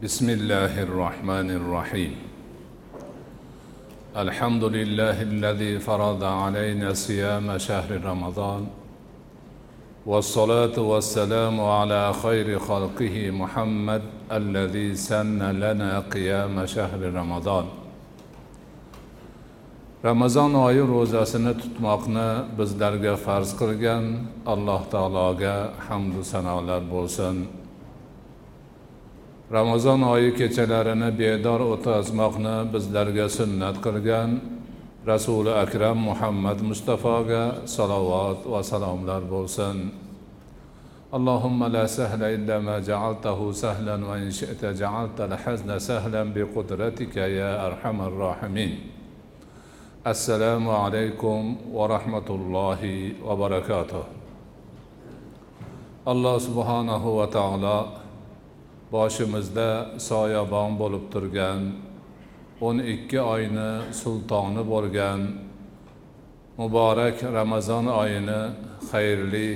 بسم الله الرحمن الرحيم. الحمد لله الذي فرض علينا صيام شهر رمضان والصلاة والسلام على خير خلقه محمد الذي سن لنا قيام شهر رمضان. ramazon oyi ro'zasini tutmoqni bizlarga farz qilgan alloh taologa hamdu sanolar bo'lsin. ramazon oyi kechalarini bedor o'tkazmoqni bizlarga sunnat qilgan rasuli akram muhammad mustafoga salovat va salomlar bo'lsin اللهم لا سهل إلا ما جعلته سهلا وإن شئت جعلت الحزن سهلا بقدرتك يا أرحم الراحمين السلام عليكم ورحمة الله وبركاته الله سبحانه وتعالى boshimizda soyabon bo'lib turgan o'n ikki oyni sultoni bo'lgan muborak ramazon oyini xayrli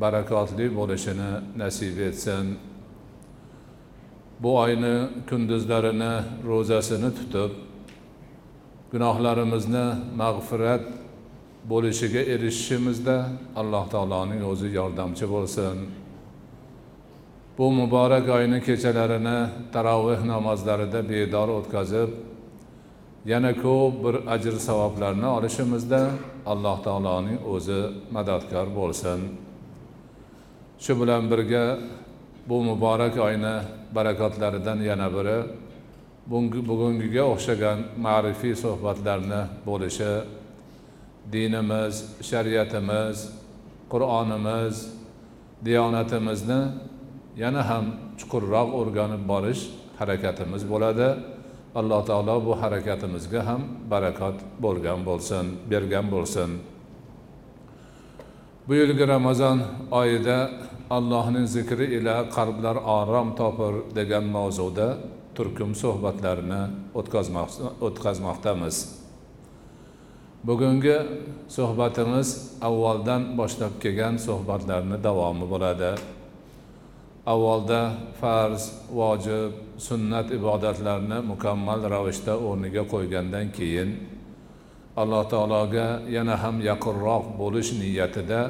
barakotli bo'lishini nasib etsin. Bu oyni kunduzlarini ro'zasini tutib gunohlarimizni mag'firat bo'lishiga erishishimizda alloh taoloning o'zi yordamchi bo'lsin. Bu muborak oyni kechalarini taroveh namozlarida bedor o'tkazib yana ko'p bir ajr savoblarni olishimizda alloh taoloning o'zi madadkor bo'lsin. Shu bilan birga bu muborak oyni barakotlaridan yana biri bugungiga o'xshagan ma'rifiy suhbatlarni bo'lishi. Dinimiz shariatimiz qur'onimiz diyonatimizni yana ham chuqurroq o'rganib borish harakatimiz bo'ladi. Alloh taolo bu harakatimizga ham barakot bo'lgan bo'lsin bergan bo'lsin. Bu yilgi ramazon oyida allohning zikri ila qalblar orom topur degan mavzuda turkum suhbatlarini o'tkazmoqdamiz. Bugungi suhbatimiz avvaldan boshlab kelgan suhbatlarni davomi bo'ladi. Avvalda farz vojib sunnat ibodatlarni mukammal ravishda o'rniga qo'ygandan keyin alloh taologa yana ham yaqinroq bo'lish niyatida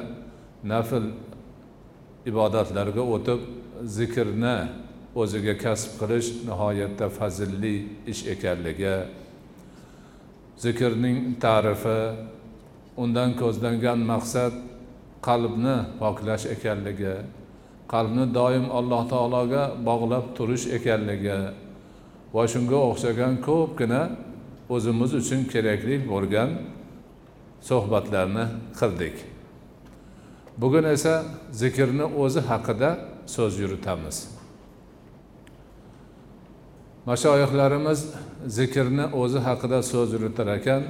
nafl ibodatlarga o'tib zikrni o'ziga kasb qilish nihoyatda fazilli ish ekanligi zikrning ta'rifi undan ko'zlangan maqsad qalbni poklash ekanligi qalbni doim alloh taologa bog'lab turish ekanligi va shunga o'xshagan ko'pgina o'zimiz uchun kerakli bo'lgan suhbatlarni qildik. Bugun esa zikrni o'zi haqida so'z yuritamiz. Mashoyihlarimiz zikrni o'zi haqida so'z yuritar ekan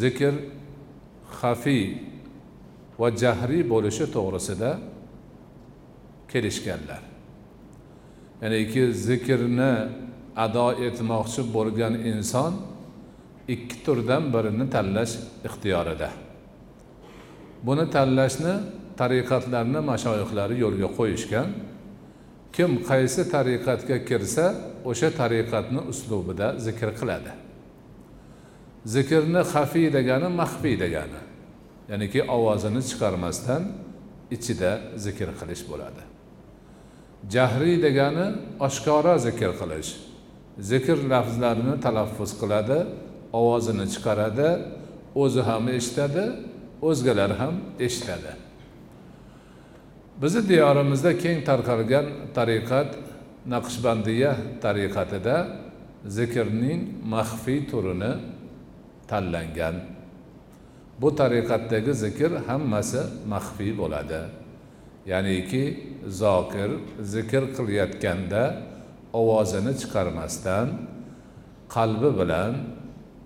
zikr xafiy va jahriy bo'lishi to'g'risida kelishganlar. Ya'niki zikrni ado etmoqchi bo'lgan inson ikki turdan birini tanlash ixtiyorida. Buni tanlashni tariqatlarni mashoyihlari yo'lga qo'yishgan. Kim qaysi tariqatga kirsa o'sha tariqatni uslubida zikr qiladi. Zikrni xafiy degani maxfiy degani ya'niki ovozini chiqarmasdan ichida zikr qilish bo'ladi. Jahriy degani oshkora zikr qilish. Zikr lafzlarini talaffuz qiladi ovozini chiqaradi o'zi ham eshitadi o'zgalar ham eshitadi. Bizni diyorimizda keng tarqalgan tariqat naqshbandiya tariqatida zikrning maxfiy turini tanlangan. Bu tariqatdagi zikr hammasi maxfiy bo'ladi. Ya'niki zokir zikr qilayotganda ovozini chiqarmasdan qalbi bilan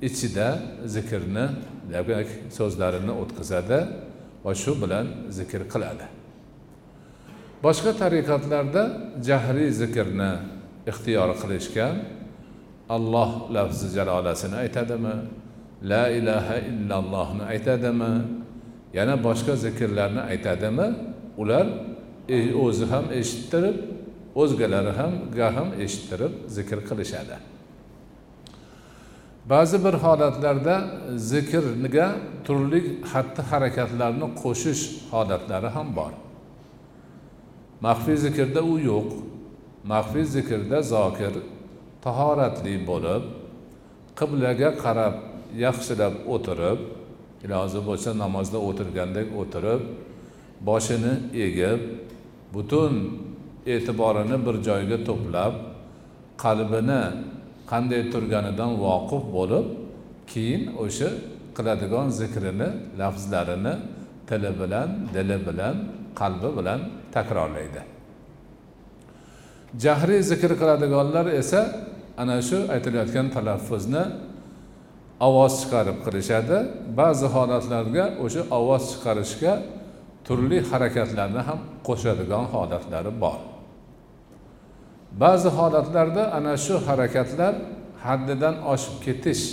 ichida zikrni demak so'zlarini o'tkazadi va shu bilan zikr qiladi. Boshqa tariqatlarda jahriy zikrni ixtiyor qilishgan alloh lafzi jalolasini aytadimi la ilaha illallohni aytadimi yana boshqa zikrlarni aytadimi ular e, o'zi ham eshittirib o'zgalari ham ham eshittirib zikr qilishadi. Ba'zi bir holatlarda zikrga turli xatti harakatlarni qo'shish holatlari ham bor. Maxfiy zikrda u yo'q maxfiy zikrda zokir tahoratli bo'lib qiblaga qarab yaxshilab o'tirib iloji bo'lsa namozda o'tirgandek o'tirib boshini egib butun e'tiborini bir joyga to'plab qalbini qanday turganidan voqif bo'lib keyin o'sha qiladigan zikrini lafzlarini tili bilan dili bilan qalbi bilan takrorlaydi. Jahriy zikr qiladiganlar esa ana shu aytilayotgan talaffuzni ovoz chiqarib qilishadi. Ba'zi holatlarga o'sha ovoz chiqarishga turli harakatlarni ham qo'shadigan holatlari bor. Ba'zi holatlarda ana shu harakatlar haddidan oshib ketish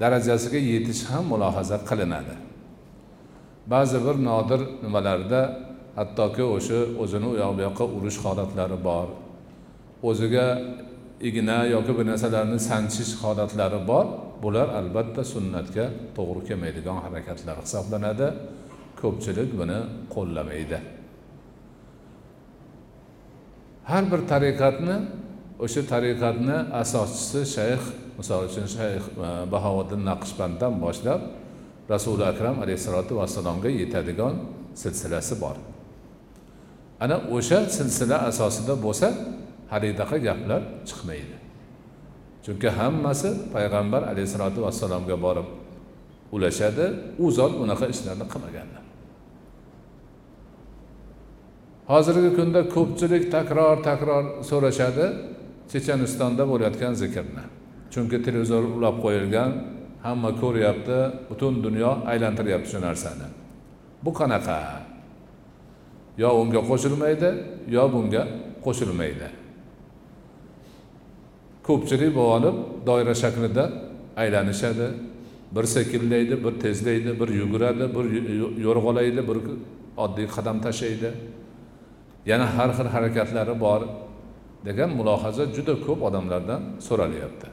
darajasiga yetish ham mulohaza qilinadi. Ba'zi bir nodir nimalarda hattoki o'sha o'zini u yoq bu yoqqa urish holatlari bor o'ziga igna yoki bir narsalarni sanchish holatlari bor. Bular albatta sunnatga to'g'ri kelmaydigan harakatlar hisoblanadi. Ko'pchilik buni qo'llamaydi. Har bir tariqatni o'sha tariqatni asoschisi shayx misol uchun shayx e, bahovuddin naqshbanddan boshlab rasuli akram alayhissalotu vassalomga yetadigan silsilasi bor. Ana o'sha silsila asosida bo'lsa halidaqa gaplar chiqmaydi. Chunki hammasi payg'ambar alayhissalotu vassalomga borib ulashadi u zot unaqa ishlarni qilmaganlar hozirgi kunda ko'pchilik takror takror so'rashadi chechenistonda bo'layotgan zikrni. Chunki televizor ulab qo'yilgan hamma ko'ryapti butun dunyo aylantiryapti shu narsani. Bu qanaqa? Yo unga qo'shilmaydi yo bunga qo'shilmaydi. Ko'pchilik bo'lib olib doira shaklida aylanishadi. Bir sekinlaydi bir tezlaydi bir yuguradi bir yo'rg'alaydi bir oddiy qadam tashlaydi. Yana har xil harakatlari bor degan mulohaza juda ko'p odamlardan so'ralyapti.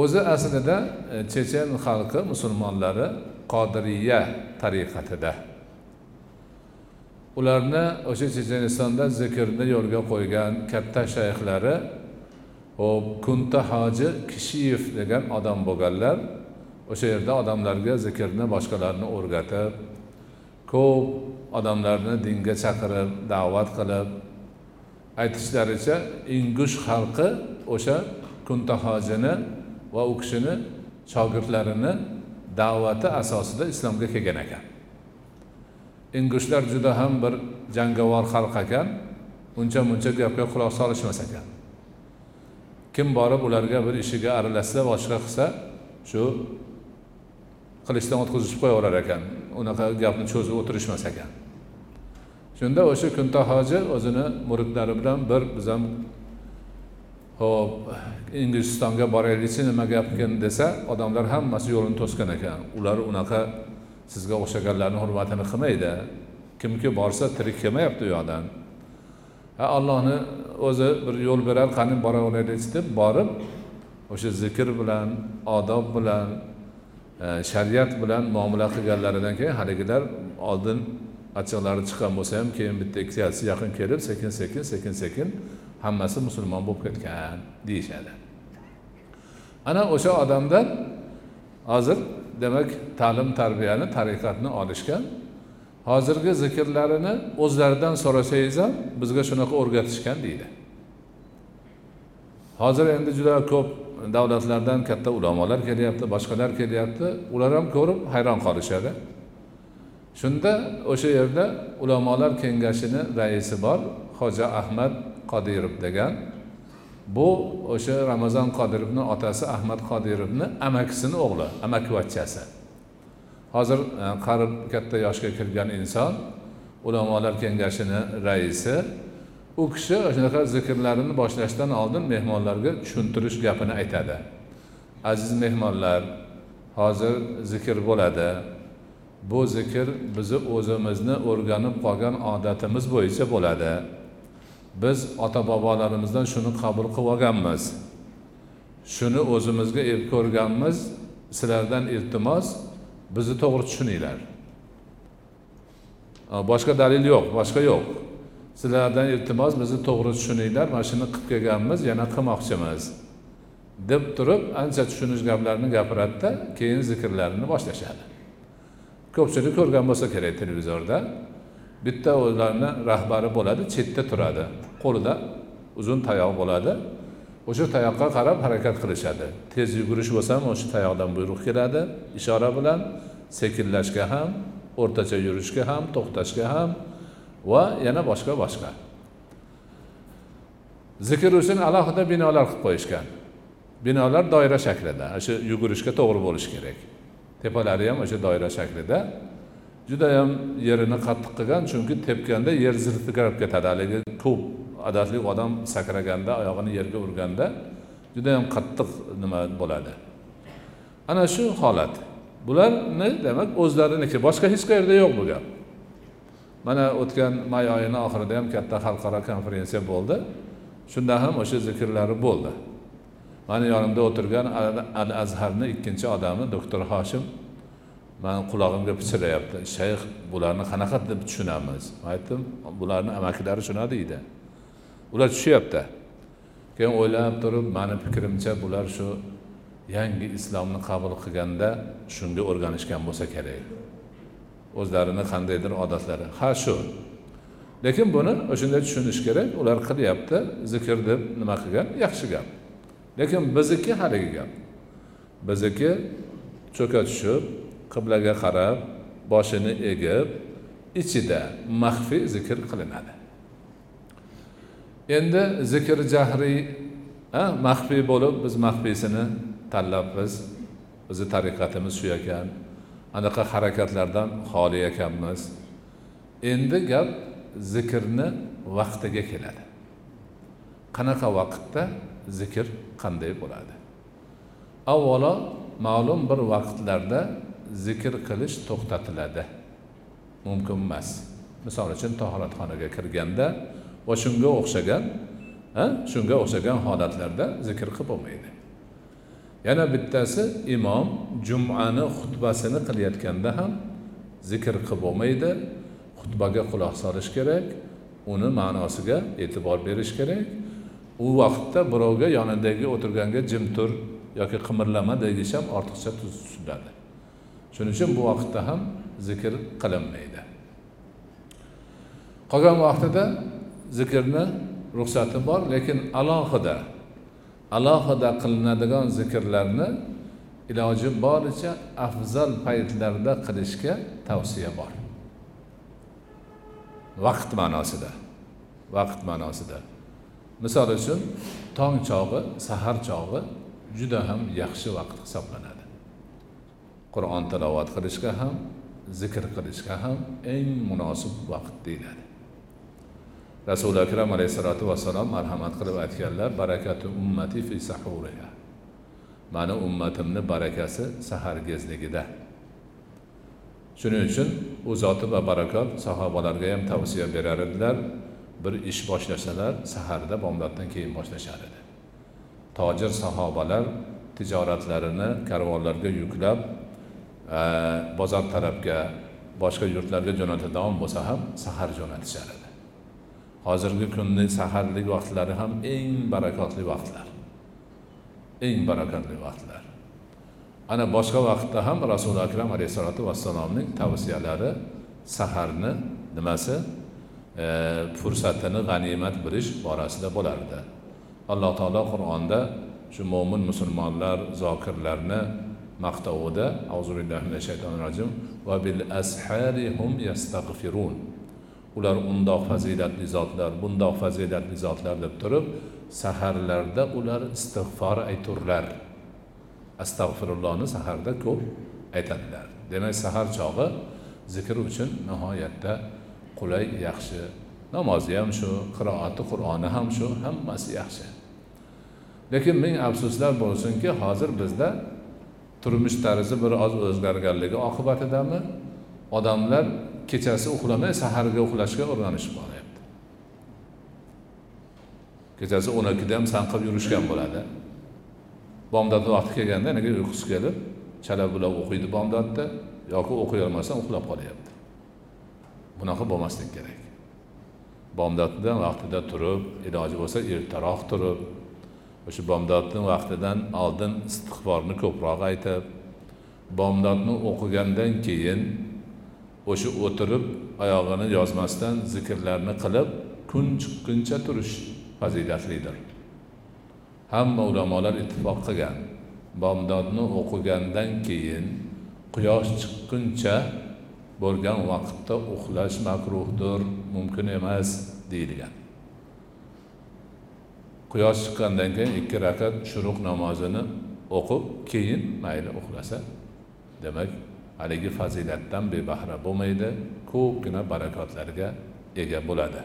O'zi aslida e, chechen xalqi musulmonlari qodiriya tariqatida. Ularni o'sha chechenistonda zikrni yo'lga qo'ygan katta shayxlari hop kunta hoji kishiyev degan odam bo'lganlar o'sha yerda odamlarga zikrni boshqalarni o'rgatib ko'p odamlarni dinga chaqirib da'vat qilib aytishlaricha ingush xalqi o'sha kuntahojini va u kishini shogirdlarini da'vati asosida islomga kelgan ekan. Ingushlar juda ham bir jangovar xalq ekan uncha muncha gapga quloq solishmas ekan. Kim borib ularga bir ishiga aralashsa boshqa qilsa shu qilichdan o'tkazishib qo'yaverar ekan. Unaqa gapni cho'zib o'tirishmas ekan. Shunda o'sha kunta hoji o'zini muridlari bilan bir biz ham ho'p inglistonga boraylikchi nima gapkin desa odamlar hammasi yo'lini to'sgan ekan. Ular unaqa sizga o'xshaganlarni hurmatini qilmaydi. Kimki borsa tirik kelmayapti u yoqdan. Ha allohni o'zi bir yo'l berar qani boraveraylikchi deb borib o'sha zikr bilan odob bilan shariat bilan muomala qilganlaridan keyin haligilar oldin achchiqlari chiqqan bo'lsa ham keyin bitta ikkitasi yaqin kelib sekin sekin sekin sekin hammasi musulmon bo'lib ketgan deyishadi. Ana o'sha odamdan hozir demak ta'lim tarbiyani tariqatni olishgan. Hozirgi zikrlarini o'zlaridan so'rasangiz ham bizga shunaqa o'rgatishgan deydi. Hozir endi juda ko'p davlatlardan katta ulamolar kelyapti boshqalar kelyapti. Ular ham ko'rib hayron qolishadi. Shunda o'sha yerda ulamolar kengashini raisi bor xo'ja ahmad qodirov degan. Bu o'sha ramazon qodirovni otasi ahmad qodirovni amakisini o'g'li amakivachchasi hozir e, qarib katta yoshga kirgan inson ulamolar kengashini raisi u kishi shunaqa zikrlarini boshlashdan oldin mehmonlarga tushuntirish gapini aytadi. Aziz mehmonlar hozir zikr bo'ladi. Bu zikr bizni o'zimizni o'rganib qolgan odatimiz bo'yicha bo'ladi. Biz ota bobolarimizdan shuni qabul qilib olganmiz. Shuni o'zimizga ep ko'rganmiz sizlardan iltimos bizni to'g'ri tushuninglar. Boshqa dalil yo'q boshqa yo'q. Sizlardan iltimos bizni to'g'ri tushuninglar mana shuni qilib kelganmiz yana qilmoqchimiz. Deb turib ancha tushunish gaplarni gapiradida keyin zikrlarini boshlashadi. Ko'pchilik ko'rgan bo'lsa kerak televizorda. Bitta o'zlarini rahbari bo'ladi chetda turadi. Qo'lida uzun tayoq bo'ladi. O'sha tayoqqa qarab harakat qilishadi. Tez yugurish bo'lsa ham o'sha tayoqdan buyruq keladi ishora bilan sekinlashga ham o'rtacha yurishga ham to'xtashga ham va yana boshqa boshqa. Zikr uchun alohida binolar qilib qo'yishgan. Binolar doira shaklida o'sha yugurishga to'g'ri bo'lishi kerak. Tepalari ham o'sha doira shaklida. Judayam yerini qattiq qilgan chunki tepganda yer zirtirab ketadi. Haligi ko'p adatli odam sakraganda oyog'ini yerga urganda judayam qattiq nima bo'ladi. Ana shu holat. Bularni demak o'zlariniki boshqa hech qayerda yo'q bu gap. Mana o'tgan may oyini oxirida ham katta xalqaro konferensiya bo'ldi. Shunda ham o'sha zikrlari bo'ldi. Mani yonimda o'tirgan al azharni ikkinchi odami doktor hoshim mani qulog'imga pichirlayapti shayx bularni qanaqa deb tushunamiz? Aytdim bularni amakilari tushunadi deydi. Ular tushyapti. Keyin o'ylab turib mani fikrimcha bular shu yangi islomni qabul qilganda shunga o'rganishgan bo'lsa kerak. O'zlarini qandaydir odatlari. Ha shu. Lekin buni o'shanday tushunish kerak. Ular qilyapti zikr deb nima qilgan? Yaxshi gap. Lekin bizniki haligi gap. Bizniki cho'ka tushib qiblaga qarab boshini egib ichida maxfiy zikr qilinadi. Endi zikr jahriy maxfiy bo'lib biz maxfiysini tanlabmiz bizni tariqatimiz shu ekan. Anaqa harakatlardan xoli ekanmiz endi gap zikrni vaqtiga keladi. Qanaqa vaqtda zikr qanday bo'ladi? Avvalo ma'lum bir vaqtlarda zikr qilish to'xtatiladi. Mumkin emas. Misol uchun tahoratxonaga kirganda va shunga o'xshagan shunga o'xshagan holatlarda zikr qilib bo'lmaydi. Yana bittasi imom jumani xutbasini qilayotganda ham zikr qilib bo'lmaydi. Xutbaga quloq solish kerak uni ma'nosiga e'tibor berish kerak. U vaqtda birovga yonidagi o'tirganga jim tur yoki qimirlama deyish ham ortiqcha tutiladi. Shuning uchun bu vaqtda ham zikr qilinmaydi. Qolgan vaqtida zikrni ruxsati bor lekin alohida alohida qilinadigan zikrlarni iloji boricha afzal paytlarda qilishga tavsiya bor. Vaqt ma'nosida vaqt ma'nosida. Misol uchun tong chog'i sahar chog'i juda ham yaxshi vaqt hisoblanadi. Qur'on tilovat qilishga ham zikr qilishga ham eng munosib vaqt deyiladi. Rasuli akram alayhissalotu vassalom marhamat qilib aytganlar barakatu ummati fi sahuriha. Mani ummatimni barakasi sahargezligida shuning uchun u zoti va barakot sahobalarga ham tavsiya berar edilar bir ish boshlasalar saharda bomdoddan keyin boshlashar edi. Tojir sahobalar tijoratlarini karvonlarga yuklab eh, bozor tarafga boshqa yurtlarga jo'natadigan bo'lsa ham sahar jo'natishar edi. Hozirgi kunni saharlik vaqtlari ham eng barakotli vaqtlar. Eng barakotli vaqtlar. Ana boshqa vaqtda ham rasuli akram alayhissalotu vassalomning tavsiyalari saharni nimasi? E, fursatini g'animat bilish borasida bo'lardi. Alloh taolo qur'onda shu mo'min musulmonlar zokirlarni maqtovida auzu billahi minash shaytonir rojim va bil ashari hum yastag'firun ular undoq fazilatli zotlar bundoq fazilatli zotlar deb turib saharlarda ular istig'for ayturlar. Astag'firullohni saharda ko'p aytadilar. Demak sahar chog'i zikr uchun nihoyatda qulay yaxshi. Namozi ham shu qiroati qur'oni ham shu hammasi yaxshi. Lekin ming afsuslar bo'lsinki hozir bizda turmush tarzi biroz o'zgarganligi oqibatidami? Odamlar kechasi uxlamay saharga uxlashga o'rganishib qolyapti kechasi o'n ikkida ham sanqib yurishgan bo'ladi. Bomdod vaqti kelganda nega uyqusi kelib chala bula o'qiydi bomdodda yoki o'qiy olmasdan uxlab qolyapti. Bunaqa bo'lmaslik kerak. Bomdodda vaqtida turib iloji bo'lsa ertaroq turib o'sha bomdodni vaqtidan oldin istig'forni ko'proq aytib bomdodni o'qigandan keyin o'sha o'tirib oyog'ini yozmasdan zikrlarni qilib kun chiqquncha turish fazilatlidir. Hamma ulamolar ittifoq qilgan. Bomdodni o'qigandan keyin quyosh chiqquncha bo'lgan vaqtda uxlash makruhdir mumkin emas deyilgan. Quyosh chiqqandan keyin ikki rakat shuruq namozini o'qib keyin mayli uxlasa. Demak haligi fazilatdan bebahra bo'lmaydi ko'pgina barakotlarga ega bo'ladi.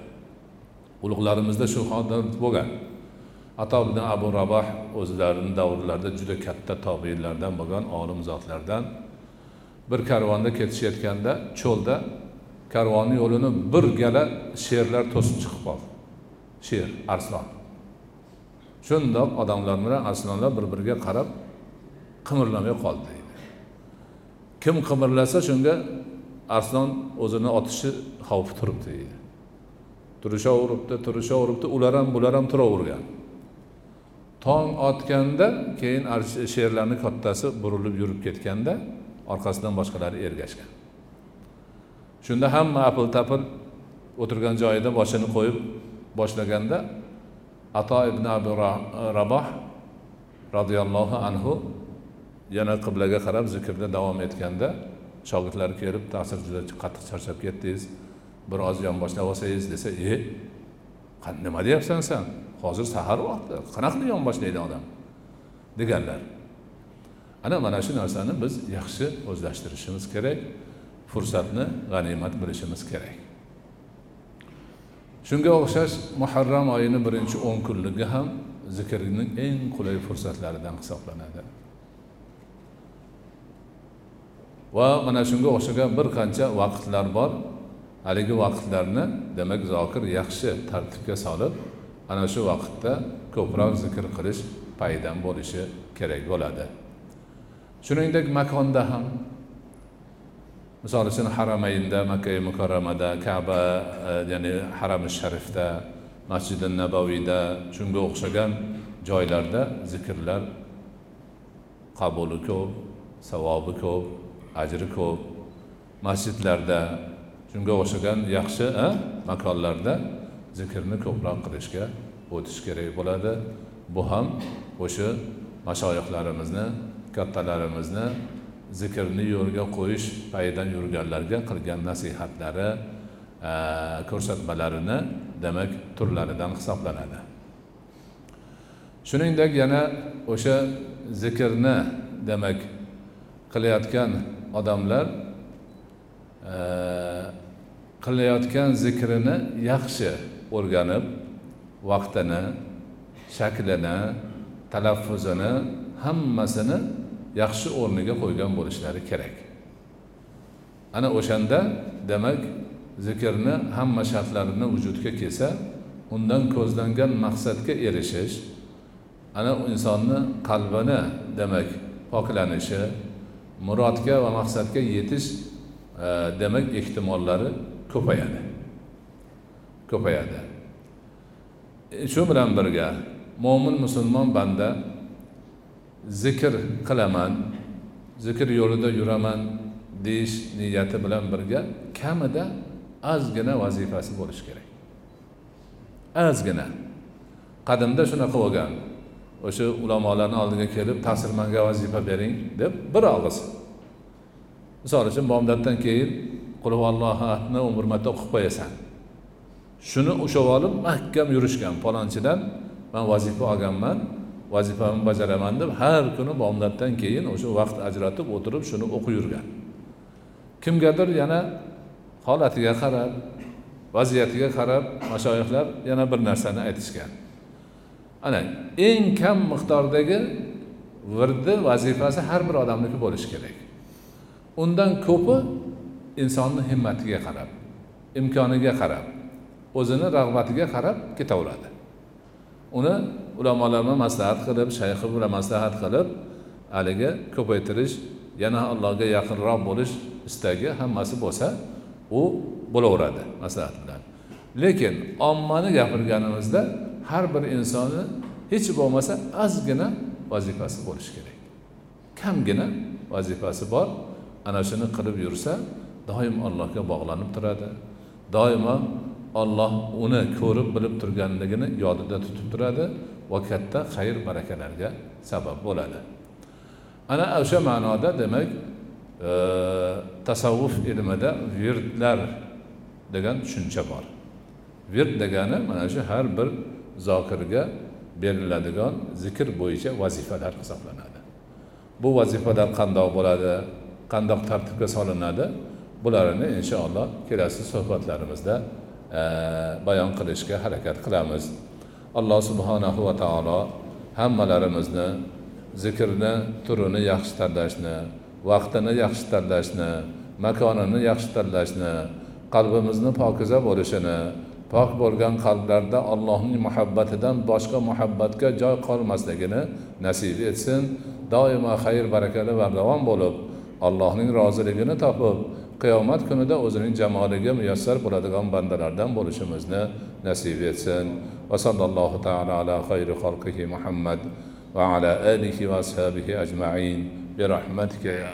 Ulug'larimizda shu holat bo'lgan ato ibn abu raboh o'zlarini davrlarida juda katta tobeinlardan bo'lgan olim zotlardan bir karvonda ketishayotganda cho'lda karvonni yo'lini bir gala sherlar to'sib chiqib qoldi. Sher arslon. Shundoq odamlar bilan arslonlar bir biriga qarab qimirlamay qoldi. Kim qimirlasa shunga arslon o'zini otishi xavfi turibdi. Deydi turishaveribdi turishaveribdi ular ham bular ham turavergan. Tong otganda keyin sherlarni kattasi burilib yurib ketganda orqasidan boshqalari ergashgan. Shunda hamma apil tapil o'tirgan joyida boshini qo'yib boshlaganda ato ibn abu raboh roziyallohu anhu yana qiblaga qarab zikrni davom etganda shogirdlari kelib ta'sir juda qattiq charchab ketdingiz. Biroz yonboshlab olsangiz desa e nima deyapsan san? Hozir sahar vaqti. Qanaqa qilib yonboshlaydi odam? deganlar. Ana mana shu narsani biz yaxshi o'zlashtirishimiz kerak. Fursatni g'animat bilishimiz kerak. Shunga o'xshash muharram oyini birinchi o'n kunligi ham zikrning eng qulay fursatlaridan hisoblanadi. Va mana shunga o'xshagan bir qancha vaqtlar bor. Haligi vaqtlarni demak zokir yaxshi tartibga solib ana shu vaqtda ko'proq zikr qilish paydan bo'lishi kerak bo'ladi. Shuningdek makonda ham misol uchun haramaynda makka mukarramada kaba e, ya'ni harami sharifda masjidi nabaviyda shunga o'xshagan joylarda zikrlar qabuli ko'p savobi ko'p. Ajri ko'p. Masjidlarda shunga o'xshagan yaxshi makonlarda zikrni ko'proq qilishga o'tish kerak bo'ladi. Bu ham o'sha mashoyihlarimizni kattalarimizni zikrni yo'lga qo'yish payidan yurganlarga qilgan nasihatlari e, ko'rsatmalarini demak turlaridan hisoblanadi. Shuningdek yana o'sha zikrni demak qilayotgan odamlar e, qilayotgan zikrini yaxshi o'rganib vaqtini shaklini talaffuzini hammasini yaxshi o'rniga qo'ygan bo'lishlari kerak. Ana o'shanda demak zikrni hamma shartlarini vujudga kelsa undan ko'zlangan maqsadga erishish ana insonni qalbini demak poklanishi murodga va maqsadga yetish e, demak ehtimollari ko'payadi. Ko'payadi. E, shu bilan birga mo'min musulmon banda zikr qilaman zikr yo'lida yuraman deyish niyati bilan birga kamida ozgina vazifasi bo'lishi kerak. Ozgina. Qadimda shunaqa bo'lgan. O'sha ulamolarni oldiga kelib ta'sir manga vazifa bering deb bir og'iz. Misol uchun bomdoddan keyin qul o'n bir marta o'qib qo'yasan. Shuni ushlab olib mahkam yurishgan palonchidan man vazifa olganman vazifamni bajaraman deb har kuni bomdoddan keyin o'sha vaqt ajratib o'tirib shuni o'qib yurgan. Kimgadir yana holatiga qarab vaziyatiga qarab mashoyihlar yana bir narsani aytishgan. Ana eng kam miqdordagi virdi vazifasi har bir odamniki bo'lishi kerak. Undan ko'pi insonni himmatiga qarab imkoniga qarab o'zini rag'batiga qarab ketaveradi. Uni ulamolar bilan maslahat qilib shayxi bilan maslahat qilib haligi ko'paytirish yana allohga yaqinroq bo'lish istagi hammasi bo'lsa u bo'laveradi maslahat bilan. Lekin ommani gapirganimizda har bir insonni hech bo'lmasa ozgina vazifasi bo'lishi kerak. Kamgina vazifasi bor. Ana shuni qilib yursa doim allohga bog'lanib turadi. Doimo olloh uni ko'rib bilib turganligini yodida tutib turadi va katta xayr barakalarga sabab bo'ladi. Ana o'sha ma'noda demak e, tasavvuf ilmida virdlar degan tushuncha bor. Virt degani mana shu har bir zokirga beriladigan zikr bo'yicha vazifalar hisoblanadi. Bu vazifalar qandoq bo'ladi qandoq tartibga solinadi bularni inshaalloh kelasi suhbatlarimizda e, bayon qilishga harakat qilamiz. Alloh subhanahu va taolo hammalarimizni zikrni turini yaxshi tanlashni vaqtini yaxshi tanlashni makonini yaxshi tanlashni qalbimizni pokiza bo'lishini pok bo'lgan qalblarda allohning muhabbatidan boshqa muhabbatga joy qolmasligini nasib etsin. Doimo xayr barakali bardavom bo'lib allohning roziligini topib qiyomat kunida o'zining jamoliga muyassar bo'ladigan bandalardan bo'lishimizni nasib etsin. Va sallallohu taala ala xayri xalqihi muhammad va ala alihi va ashabihi ajmain. Bi rahmatika ya